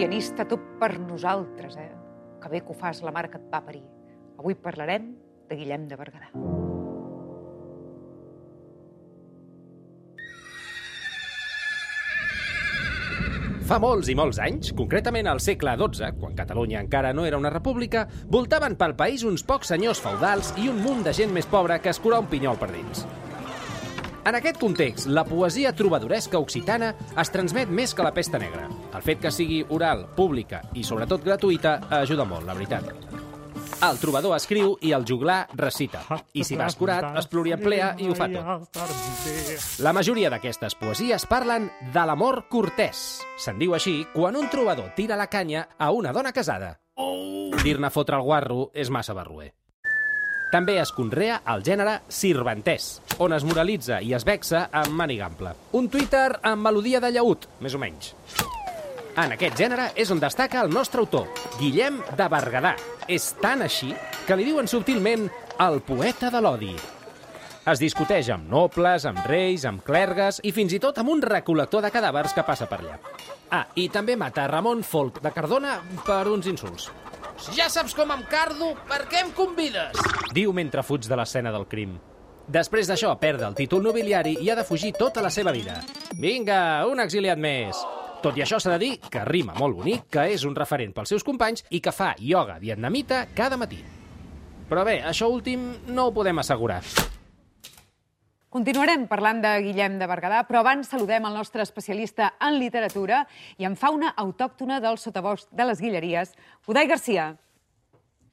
pianista, tot per nosaltres, eh? Que bé que ho fas, la mare que et va parir. Avui parlarem de Guillem de Berguedà. Fa molts i molts anys, concretament al segle XII, quan Catalunya encara no era una república, voltaven pel país uns pocs senyors feudals i un munt de gent més pobra que es curà un pinyol per dins. En aquest context, la poesia trobadoresca occitana es transmet més que la pesta negra. El fet que sigui oral, pública i sobretot gratuïta ajuda molt, la veritat. El trobador escriu i el juglar recita. I si vas curat, es pluriemplea i ho fa tot. La majoria d'aquestes poesies parlen de l'amor cortès. Se'n diu així quan un trobador tira la canya a una dona casada. Dir-ne fotre el guarro és massa barruer. També es conrea el gènere sirventès, on es moralitza i es vexa amb manigample. Un Twitter amb melodia de llaüt, més o menys. En aquest gènere és on destaca el nostre autor, Guillem de Berguedà. És tan així que li diuen subtilment el poeta de l'odi. Es discuteix amb nobles, amb reis, amb clergues i fins i tot amb un recol·lector de cadàvers que passa per allà. Ah, i també mata Ramon Folk de Cardona per uns insults. Ja saps com em cardo, per què em convides? Diu mentre fuig de l'escena del crim. Després d'això, perd el títol nobiliari i ha de fugir tota la seva vida. Vinga, un exiliat més! Tot i això s'ha de dir que rima molt bonic, que és un referent pels seus companys i que fa ioga vietnamita cada matí. Però bé, això últim no ho podem assegurar. Continuarem parlant de Guillem de Berguedà, però abans saludem el nostre especialista en literatura i en fauna autòctona del sotabosc de les Guilleries, Udai Garcia.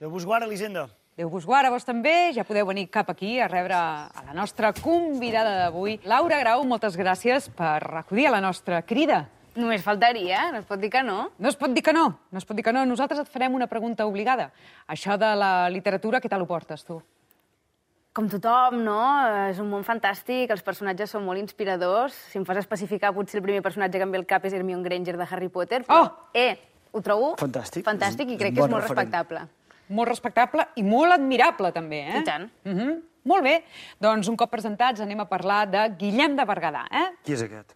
Déu vos guarda, Elisenda. Déu vos guarda, vos també. Ja podeu venir cap aquí a rebre a la nostra convidada d'avui. Laura Grau, moltes gràcies per acudir a la nostra crida. Només faltaria, no es pot dir que no. No es pot dir que no, no es pot dir que no. Nosaltres et farem una pregunta obligada. Això de la literatura, què tal ho portes, tu? Com tothom, no? És un món fantàstic, els personatges són molt inspiradors. Si em fas especificar, potser el primer personatge que em ve al cap és Hermione Granger de Harry Potter. Però, Oh! eh, ho trobo Fantàstic. fantàstic i crec que és molt referent. respectable. Molt respectable i molt admirable, també, eh? I tant. Uh -huh. Molt bé. Doncs un cop presentats anem a parlar de Guillem de Berguedà, eh? Qui és aquest?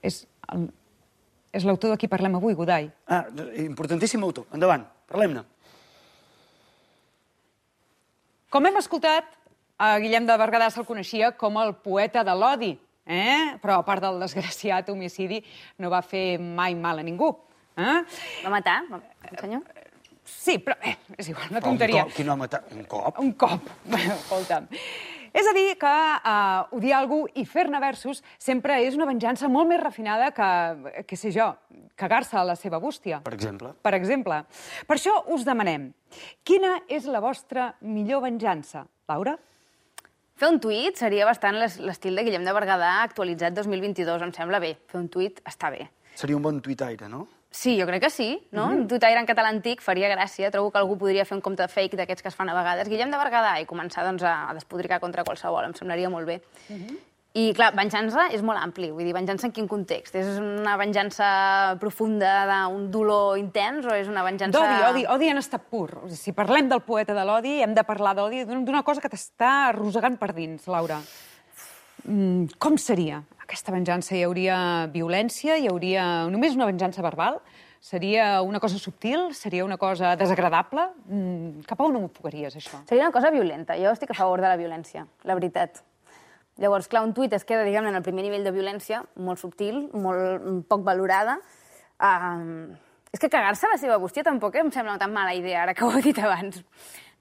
És el... és l'autor de qui parlem avui, Godai. Ah, importantíssim autor. Endavant, parlem-ne. Com hem escoltat, a Guillem de Berguedà se'l coneixia com el poeta de l'odi, eh? però a part del desgraciat homicidi no va fer mai mal a ningú. Eh? Va matar, el senyor? Sí, però eh, és igual, una Però un tonteria. cop, Qui no ha matat? Un cop? Un cop. Bueno, escolta'm. És a dir, que uh, odiar algú i fer-ne versos sempre és una venjança molt més refinada que, que sé jo, cagar-se a la seva bústia. Per exemple? Per exemple. Per això us demanem, quina és la vostra millor venjança? Laura? Fer un tuit seria bastant l'es- l'estil de Guillem de Berguedà actualitzat 2022, em sembla bé. Fer un tuit està bé. Seria un bon tuitaire, no? Sí, jo crec que sí, no? Un tuitaire en català antic faria gràcia. Trobo que algú podria fer un compte fake d'aquests que es fan a vegades. Guillem de Berguedà i començar doncs, a, a despodricar contra qualsevol. Em semblaria molt bé. I, clar, venjança és molt ampli. Vull dir, venjança en quin context? És una venjança profunda d'un dolor intens o és una venjança... D'odi, odi, odi en estat pur. O sigui, si parlem del poeta de l'odi, hem de parlar d'odi, d'un- d'una cosa que t'està arrossegant per dins, Laura. Mm, com seria aquesta venjança? Hi hauria violència? Hi hauria només una venjança verbal? Seria una cosa subtil? Seria una cosa desagradable? Mm, cap a on ho enfocaries, això? Seria una cosa violenta. Jo estic a favor de la violència, la veritat. Llavors, clar, un tuit es queda, diguem-ne, en el primer nivell de violència, molt subtil, molt mm, poc valorada. Um, és que cagar-se a la seva bústia tampoc em sembla tan mala idea, ara que ho he dit abans.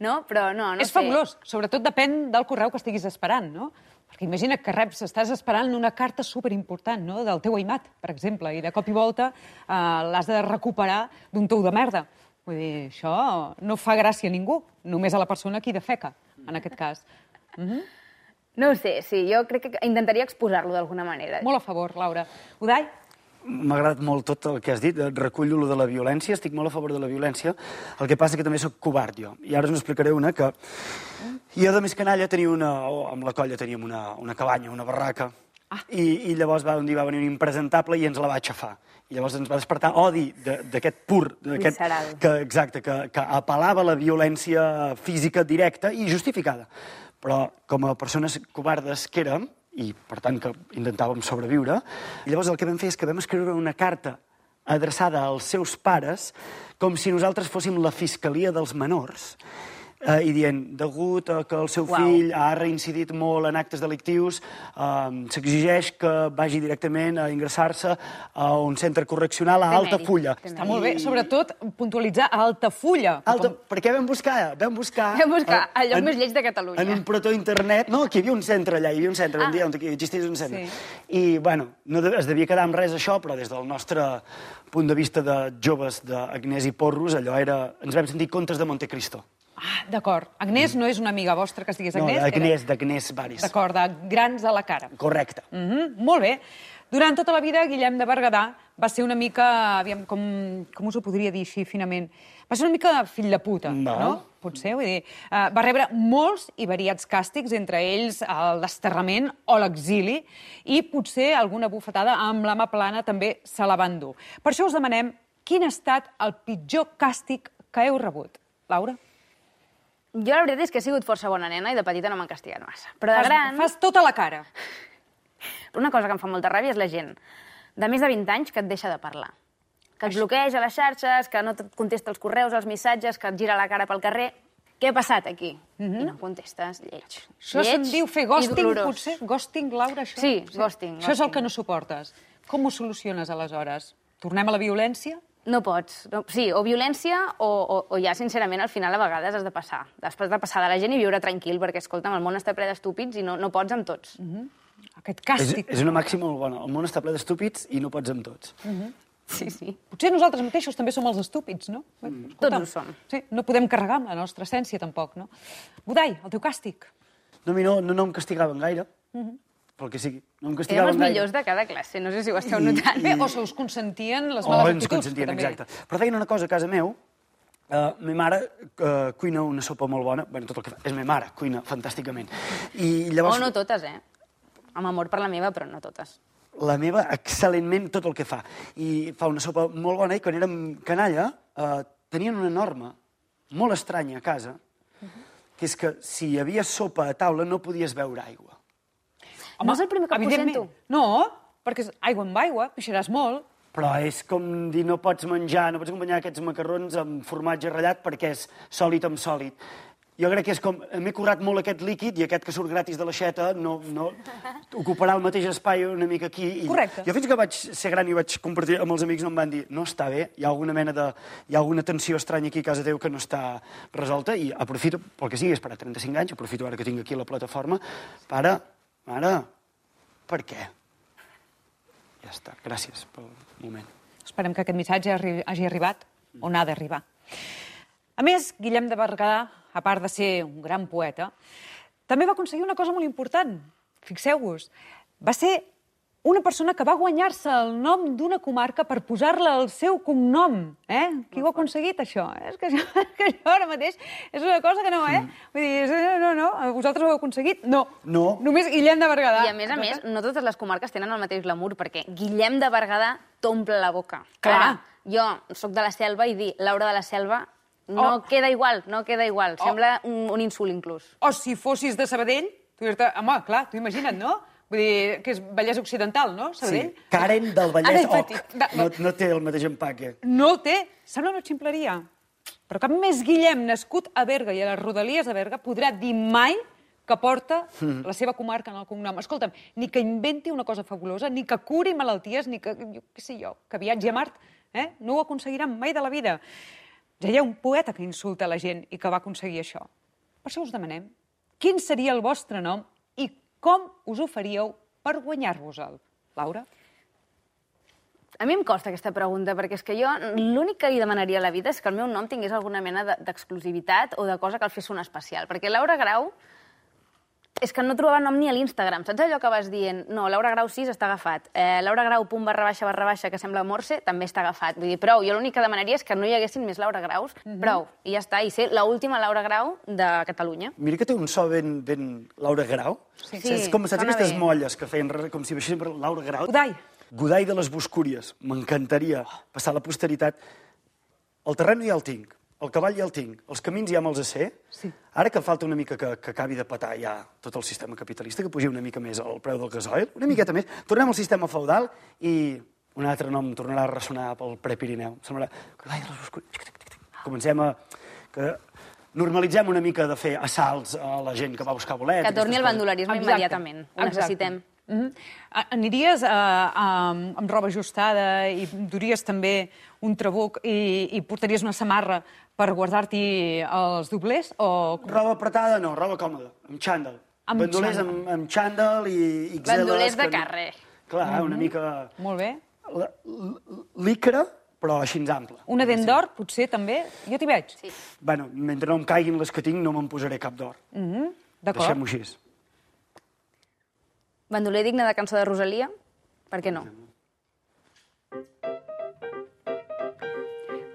No? Però no, no és sé. fabulós. Sobretot depèn del correu que estiguis esperant, no? Perquè imagina que reps, estàs esperant una carta superimportant, no?, del teu aimat, per exemple, i de cop i volta eh, l'has de recuperar d'un tou de merda. Vull dir, això no fa gràcia a ningú, només a la persona qui defeca, en aquest cas. No ho sé, sí, jo crec que intentaria exposar-lo d'alguna manera. Molt a favor, Laura. Udai? M'ha agradat molt tot el que has dit. Recullo lo de la violència, estic molt a favor de la violència. El que passa que també sóc covard, jo. I ara us n'explicaré una que... Jo de més canalla tenia una... O amb la colla teníem una, una cabanya, una barraca. Ah. I, I llavors va, un dia va venir un impresentable i ens la va aixafar. I llavors ens va despertar odi de- d'aquest pur, d'aquest Visceral. que, exacte, que, que apel·lava a la violència física directa i justificada. Però com a persones covardes que érem, i per tant que intentàvem sobreviure, llavors el que vam fer és que vam escriure una carta adreçada als seus pares com si nosaltres fóssim la fiscalia dels menors eh, i dient, degut a que el seu Uau. fill ha reincidit molt en actes delictius, eh, s'exigeix que vagi directament a ingressar-se a un centre correccional a Té Alta mèrit, Fulla. té Està molt bé, sobretot puntualitzar a Altafulla. Alta, com- perquè vam buscar, vam buscar... Vam buscar eh, el lloc en- més lleig de Catalunya. En un protointernet, no, que hi havia un centre allà, hi havia un centre, Ah. un dia on existís un centre. Sí. I, bueno, no de, es devia quedar amb res això, però des del nostre punt de vista de joves d'Agnès i Porros, allò era... Ens vam sentir contes de Montecristo. Ah, d'acord. Agnès no és una amiga vostra que es digués No, Agnès? d'Agnès, d'Agnès Baris. D'acord, de grans a la cara. Correcte. Mm -hmm, molt bé. Durant tota la vida, Guillem de Berguedà va ser una mica, aviam, com, com us ho podria dir així finament, va ser una mica fill de puta, Va. no? Potser, vull dir, uh, va rebre molts i variats càstigs, entre ells el desterrament o l'exili, i potser alguna bufetada amb la mà plana també se la van dur. Per això us demanem quin ha estat el pitjor càstig que heu rebut. Laura? Jo la veritat és que he sigut força bona nena i de petita no m'han castigat massa. Però de Fas, gran, fas tota la cara. una cosa que em fa molta ràbia és la gent de més de 20 anys que et deixa de parlar. Que et bloqueja les xarxes, que no et contesta els correus, els missatges, que et gira la cara pel carrer. Què ha passat aquí? I no contestes, lleig. Això se'n diu fer ghosting, potser? Ghosting, Laura, això? Sí, ghosting, Això és el que no suportes. Com ho soluciones, aleshores? Tornem a la violència? No pots. No, sí, o violència o, o, o ja, sincerament, al final a vegades has de passar. Després de passar de la gent i viure tranquil, perquè, escolta'm, el món està ple d'estúpids i no, no pots amb tots. Aquest És, càstig. és una màxima molt bona. El món està ple d'estúpids i no pots amb tots. Sí, sí. Potser nosaltres mateixos també som els estúpids, no? Mm. Tots ho som. Sí, no podem carregar amb la nostra essència, tampoc, no? Budai, el teu càstig. No, a mi no, no, no em castigaven gaire, pel que sigui. No em Érem els gaire. millors de cada classe, no sé si ho esteu I- notant. Bé, o se us consentien les Oh, males ens actituds. consentien, també. exacte. Però feien una cosa a casa meu, Uh, ma mare uh, cuina una sopa molt bona, bueno, tot el que fa, és ma mare, cuina fantàsticament. I llavors, Oh, no totes, eh? Amb amor per la meva, però no totes. la meva, excel·lentment tot el que fa. I fa una sopa molt bona i quan érem canalla uh, tenien una norma molt estranya a casa, que és que si hi havia sopa a taula no podies beure aigua. No és el primer cop que ho sento. No, perquè és aigua amb aigua, pixaràs molt. Però és com dir no pots menjar, no pots acompanyar aquests macarrons amb formatge ratllat perquè és sòlid amb sòlid. Jo crec que és com, m'he currat molt aquest líquid i aquest que surt gratis de l'aixeta no, no ocuparà el mateix espai una mica aquí. I Correcte. Jo fins que vaig ser gran i vaig compartir amb els amics no em van dir no està bé, hi ha alguna mena de... hi ha alguna tensió estranya aquí a casa teu que no està resolta i aprofito, pel que sigui, és per a 35 anys, aprofito ara que tinc aquí la plataforma, para, mare, per què? Ja està, gràcies pel moment. Esperem que aquest missatge hagi arribat on ha d'arribar. A més, Guillem de Berguedà, a part de ser un gran poeta, també va aconseguir una cosa molt important. Fixeu-vos, va ser una persona que va guanyar-se el nom d'una comarca per posar-la al seu cognom. Eh? Qui ho ha aconseguit, això? És que això, que això ara mateix és una cosa que no, eh? Vull dir, no, no, no, vosaltres ho heu aconseguit? No. No. Només Guillem de Berguedà. I a més a més, no totes les comarques tenen el mateix glamour, perquè Guillem de Berguedà t'omple la boca. Clar. Ara, jo sóc de la selva i dir Laura de la selva no Oh. queda igual, no queda igual. Sembla un, un insult, inclús. O si fossis de Sabadell, tu dius, home, clar, tu imagina't, no? Vull dir, que és Vallès Occidental, no? Sí, Sabadell? Karen del Vallès Oc. No, no té el mateix empaque. No té. Sembla una ximpleria. Però cap més Guillem, nascut a Berga i a les rodalies de Berga, podrà dir mai que porta la seva comarca en el cognom. Escolta'm, ni que inventi una cosa fabulosa, ni que curi malalties, ni que, jo, què sé jo, que viatgi a Mart, eh? no ho aconseguiran mai de la vida. Ja hi ha un poeta que insulta la gent i que va aconseguir això. Per això us demanem quin seria el vostre nom com us ho faríeu per guanyar-vos-el. Laura? A mi em costa aquesta pregunta, perquè és que jo l'únic que li demanaria a la vida és que el meu nom tingués alguna mena de- d'exclusivitat o de cosa que el fes sonar especial. Perquè Laura Grau és que no trobava nom ni a l'Instagram. Saps allò que vas dient? No, Laura Grau 6 està agafat. Eh, Laura Grau, punt barra baixa, barra baixa, que sembla morse, també està agafat. Vull dir, prou. Jo l'únic que demanaria és que no hi haguessin més Laura Graus. Prou. I ja està. I ser l'última Laura Grau de Catalunya. Mira que té un so ben, ben Laura Grau. Sí. És com, saps aquestes bé. molles que feien com si baixessin per Laura Grau? Godai. Godai de les Boscúries. M'encantaria passar a la posteritat. El terreny ja el tinc, el cavall ja el tinc, els camins ja me'ls sé. Sí. Ara que falta una mica que, que acabi de petar ja tot el sistema capitalista, que pugi una mica més el preu del gasoil, una miqueta més, tornem al sistema feudal i un altre nom tornarà a ressonar pel Prepirineu. Semblarà... Comencem a... Que normalitzem una mica de fer assalts a la gent que va a buscar bolets. Que torni el coses. bandolerisme Exacte. immediatament. Ho Exacte. necessitem. Mm -hmm. Aniries uh, amb, amb roba ajustada i duries també un trabuc i, i portaries una samarra per guardar-t'hi els doblers? O... Roba apretada, no, roba còmoda, amb xàndal. Amb Bandolers xàndal. amb, amb xàndal i... XLs Bandolers de carrer. Clar, una mica... Molt bé. Licra, però així ample. Una dent d'or, potser, també? Jo t'hi veig. Sí. Bueno, mentre no em caiguin les que tinc, no me'n posaré cap d'or. Mm -hmm. D'acord. Deixem-ho així. Bandoler digne de cançó de Rosalia? Per què no?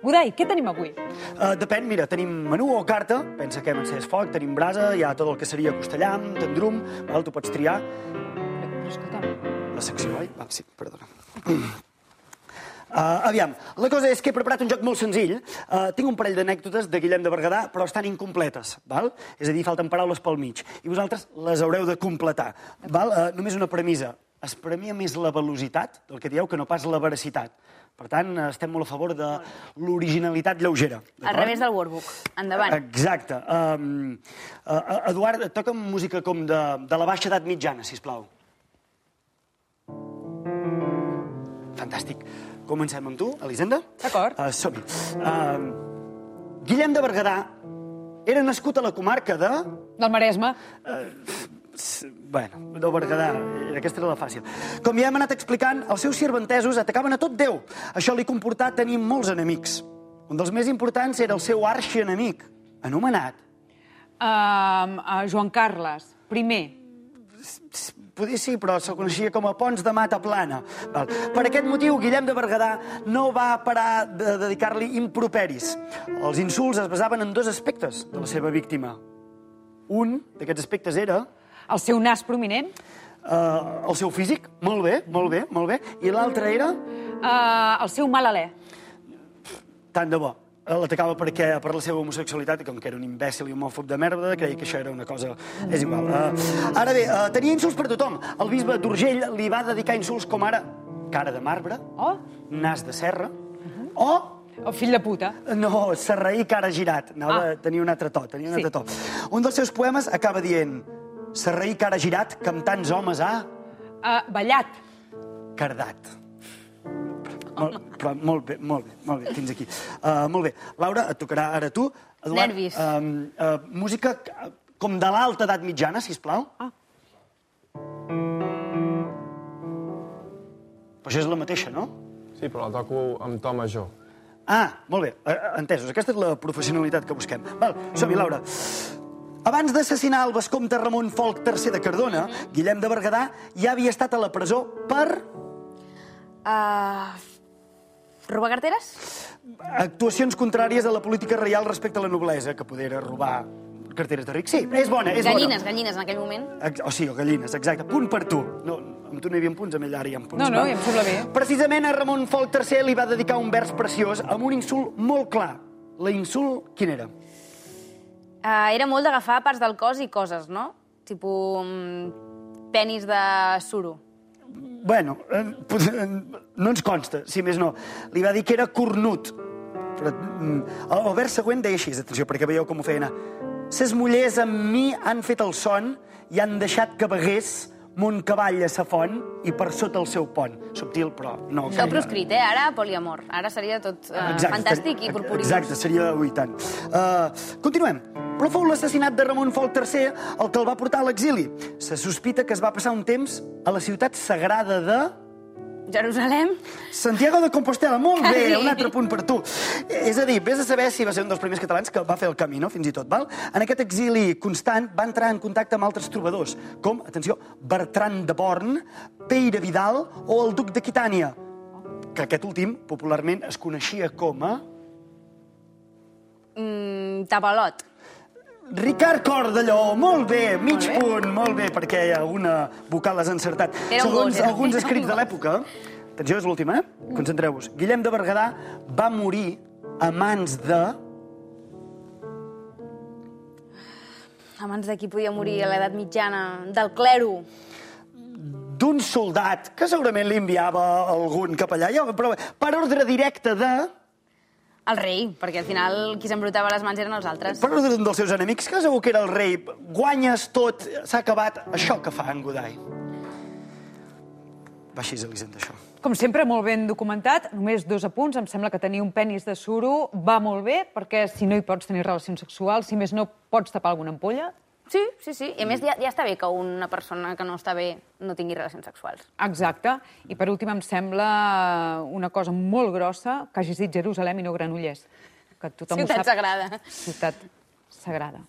Godai, què tenim avui? Uh, depèn, mira, tenim menú o carta, pensa que hem encès foc, tenim brasa, hi ha tot el que seria costellam, tendrum, val? tu pots triar Però, escolta'm, la secció, oi? Val, sí, perdona. Uh, aviam, la cosa és que he preparat un joc molt senzill. Uh, tinc un parell d'anècdotes de Guillem de Berguedà, però estan incompletes, val? És a dir, falten paraules pel mig. I vosaltres les haureu de completar, val? Uh, només una premissa. Es premia més la velocitat del que dieu que no pas la veracitat. Per tant, estem molt a favor de l'originalitat lleugera. Al revés del workbook. Endavant. Exacte. Um, uh, Eduard, toca música com de, de la baixa edat mitjana, si plau. Fantàstic. Comencem amb tu, Elisenda? D'acord. Uh, Som-hi. Uh, Guillem de Berguedà era nascut a la comarca de... del Maresme. S- Bueno, del Berguedà, eh, aquesta era la fàcil. Com ja hem anat explicant, els seus sirventesos atacaven a tot Déu. Això li comportà tenir molts enemics. Un dels més importants era el seu arxienemic, anomenat Uh, uh, Joan Carles, primer. Podia sí, però se'l coneixia com a Pons de Mata Plana. Val. Per aquest motiu, Guillem de Berguedà no va parar de dedicar-li improperis. Els insults es basaven en dos aspectes de la seva víctima. Un d'aquests aspectes era El seu nas prominent. uh, el seu físic, molt bé, molt bé, molt bé, i l'altre era, Uh, el seu mal alè. tant de bo, l'atacava perquè per la seva homosexualitat, com que era un imbècil i un homòfob de merda, creia que això era una cosa... És igual. Uh, ara bé, uh, tenia insults per tothom. El bisbe d'Urgell li va dedicar insults com ara cara de marbre, Oh, nas de serra, o el fill de puta. no, serraí cara girat. Anava ah. tenia un altre to, tenia un Sí. altre to. Un dels seus poemes acaba dient serraí cara girat que amb tants homes ha Uh, ballat. cardat. Molt, però molt bé, molt bé, molt bé, fins aquí. Uh, molt bé. Laura, et tocarà ara tu. Eduard, Nervis. Uh, uh, música com de l'alta edat mitjana, si plau. Ah. Però això és la mateixa, no? Sí, però la toco amb to major. Ah, molt bé, eh, entesos. Aquesta és la professionalitat que busquem. Val, som-hi, Laura. Abans d'assassinar el vescomte Ramon Folc III de Cardona, Guillem de Berguedà ja havia estat a la presó per Uh, robar carteres? actuacions contràries a la política reial respecte a la noblesa, que poder era robar carteres de rics. Sí, és bona, és Gallines, bona. gallines en aquell moment. O sigui, gallines, exacte. Punt per tu. No, amb tu no hi havia punts, amb ell ara hi ha punts. No, no, val? i em sembla bé. Precisament a Ramon Folc III li va dedicar un vers preciós amb un insult molt clar. L'insult, quin era? Uh, era molt d'agafar parts del cos i coses, no? Tipo, mm, penis de suro. Bueno, eh, eh, no ens consta, si més no. Li va dir que era cornut. Però, mm, el, el vers següent deia així, atenció, perquè veieu com ho feia anar. Ses mullers amb mi han fet el son i han deixat que begués mon cavall a sa font i per sota el seu pont. Subtil, però no... Això gaire. proscrit, eh? Ara poliamor. Ara seria tot uh, fantàstic i corporí. Exacte, seria... Ui, tant. Uh, continuem. Però fou l'assassinat de Ramon Folc III el que el va portar a l'exili. Se sospita que es va passar un temps a la ciutat sagrada de... Jerusalem? Santiago de Compostela, molt bé, un altre punt per tu. És a dir, vés a saber si va ser un dels primers catalans que va fer el camí, no? fins i tot. Val? En aquest exili constant va entrar en contacte amb altres trobadors, com, atenció, Bertran de Born, Peire Vidal o el duc d'Aquitània, que aquest últim popularment es coneixia com a... Mm, tabalot. Ricard Cordelló, molt bé, mig Molt bé. punt, molt bé, perquè alguna vocal has encertat. Era Segons era. alguns Era escrits de l'època, atenció, és l'última, eh? Concentreu-vos. Guillem de Berguedà va morir a mans de... Abans d'aquí podia morir a l'edat mitjana del clero. d'un un soldat que segurament li enviava algun capellà, jo, però per ordre directe de... El rei, perquè al final qui s'embrutava les mans eren els altres. Per ordre d'un dels seus enemics, que segur que era el rei. Guanyes tot, s'ha acabat. Això que fa en Godai. Va així, Elisenda, això. Com sempre, molt ben documentat. Només dos apunts. Em sembla que tenir un penis de suro va molt bé, perquè si no hi pots tenir relacions sexuals, si més no pots tapar alguna ampolla, Sí, sí, sí. I a més ja, ja està bé que una persona que no està bé no tingui relacions sexuals. Exacte. I per últim, em sembla una cosa molt grossa que hagis dit Jerusalem i no Granollers. Que tothom Ciutat ho sap. sagrada. Ciutat sagrada.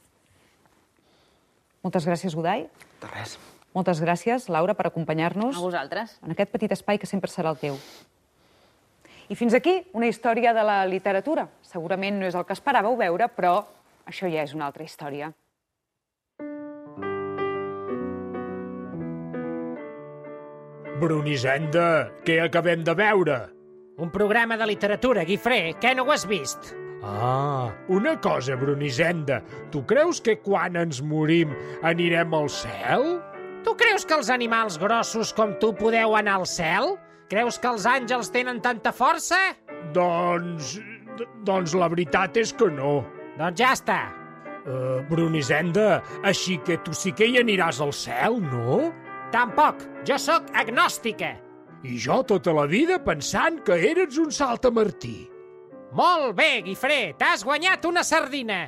Moltes gràcies, Godai. De res. Moltes gràcies, Laura, per acompanyar-nos A vosaltres. en aquest petit espai que sempre serà el teu. I fins aquí una història de la literatura. Segurament no és el que esperàveu veure, però això ja és una altra història. Brunisenda, què acabem de veure? Un programa de literatura, Guifré, què no ho has vist? Ah, una cosa, Brunisenda. Tu creus que quan ens morim anirem al cel? Tu creus que els animals grossos com tu podeu anar al cel? Creus que els àngels tenen tanta força? Doncs... doncs la veritat és que no. Doncs ja està. Uh, Brunisenda, així que tu sí que hi aniràs al cel, no? Tampoc. Jo sóc agnòstica. I jo tota la vida pensant que eres un saltamartí. Molt bé, Guifré, t'has guanyat una sardina.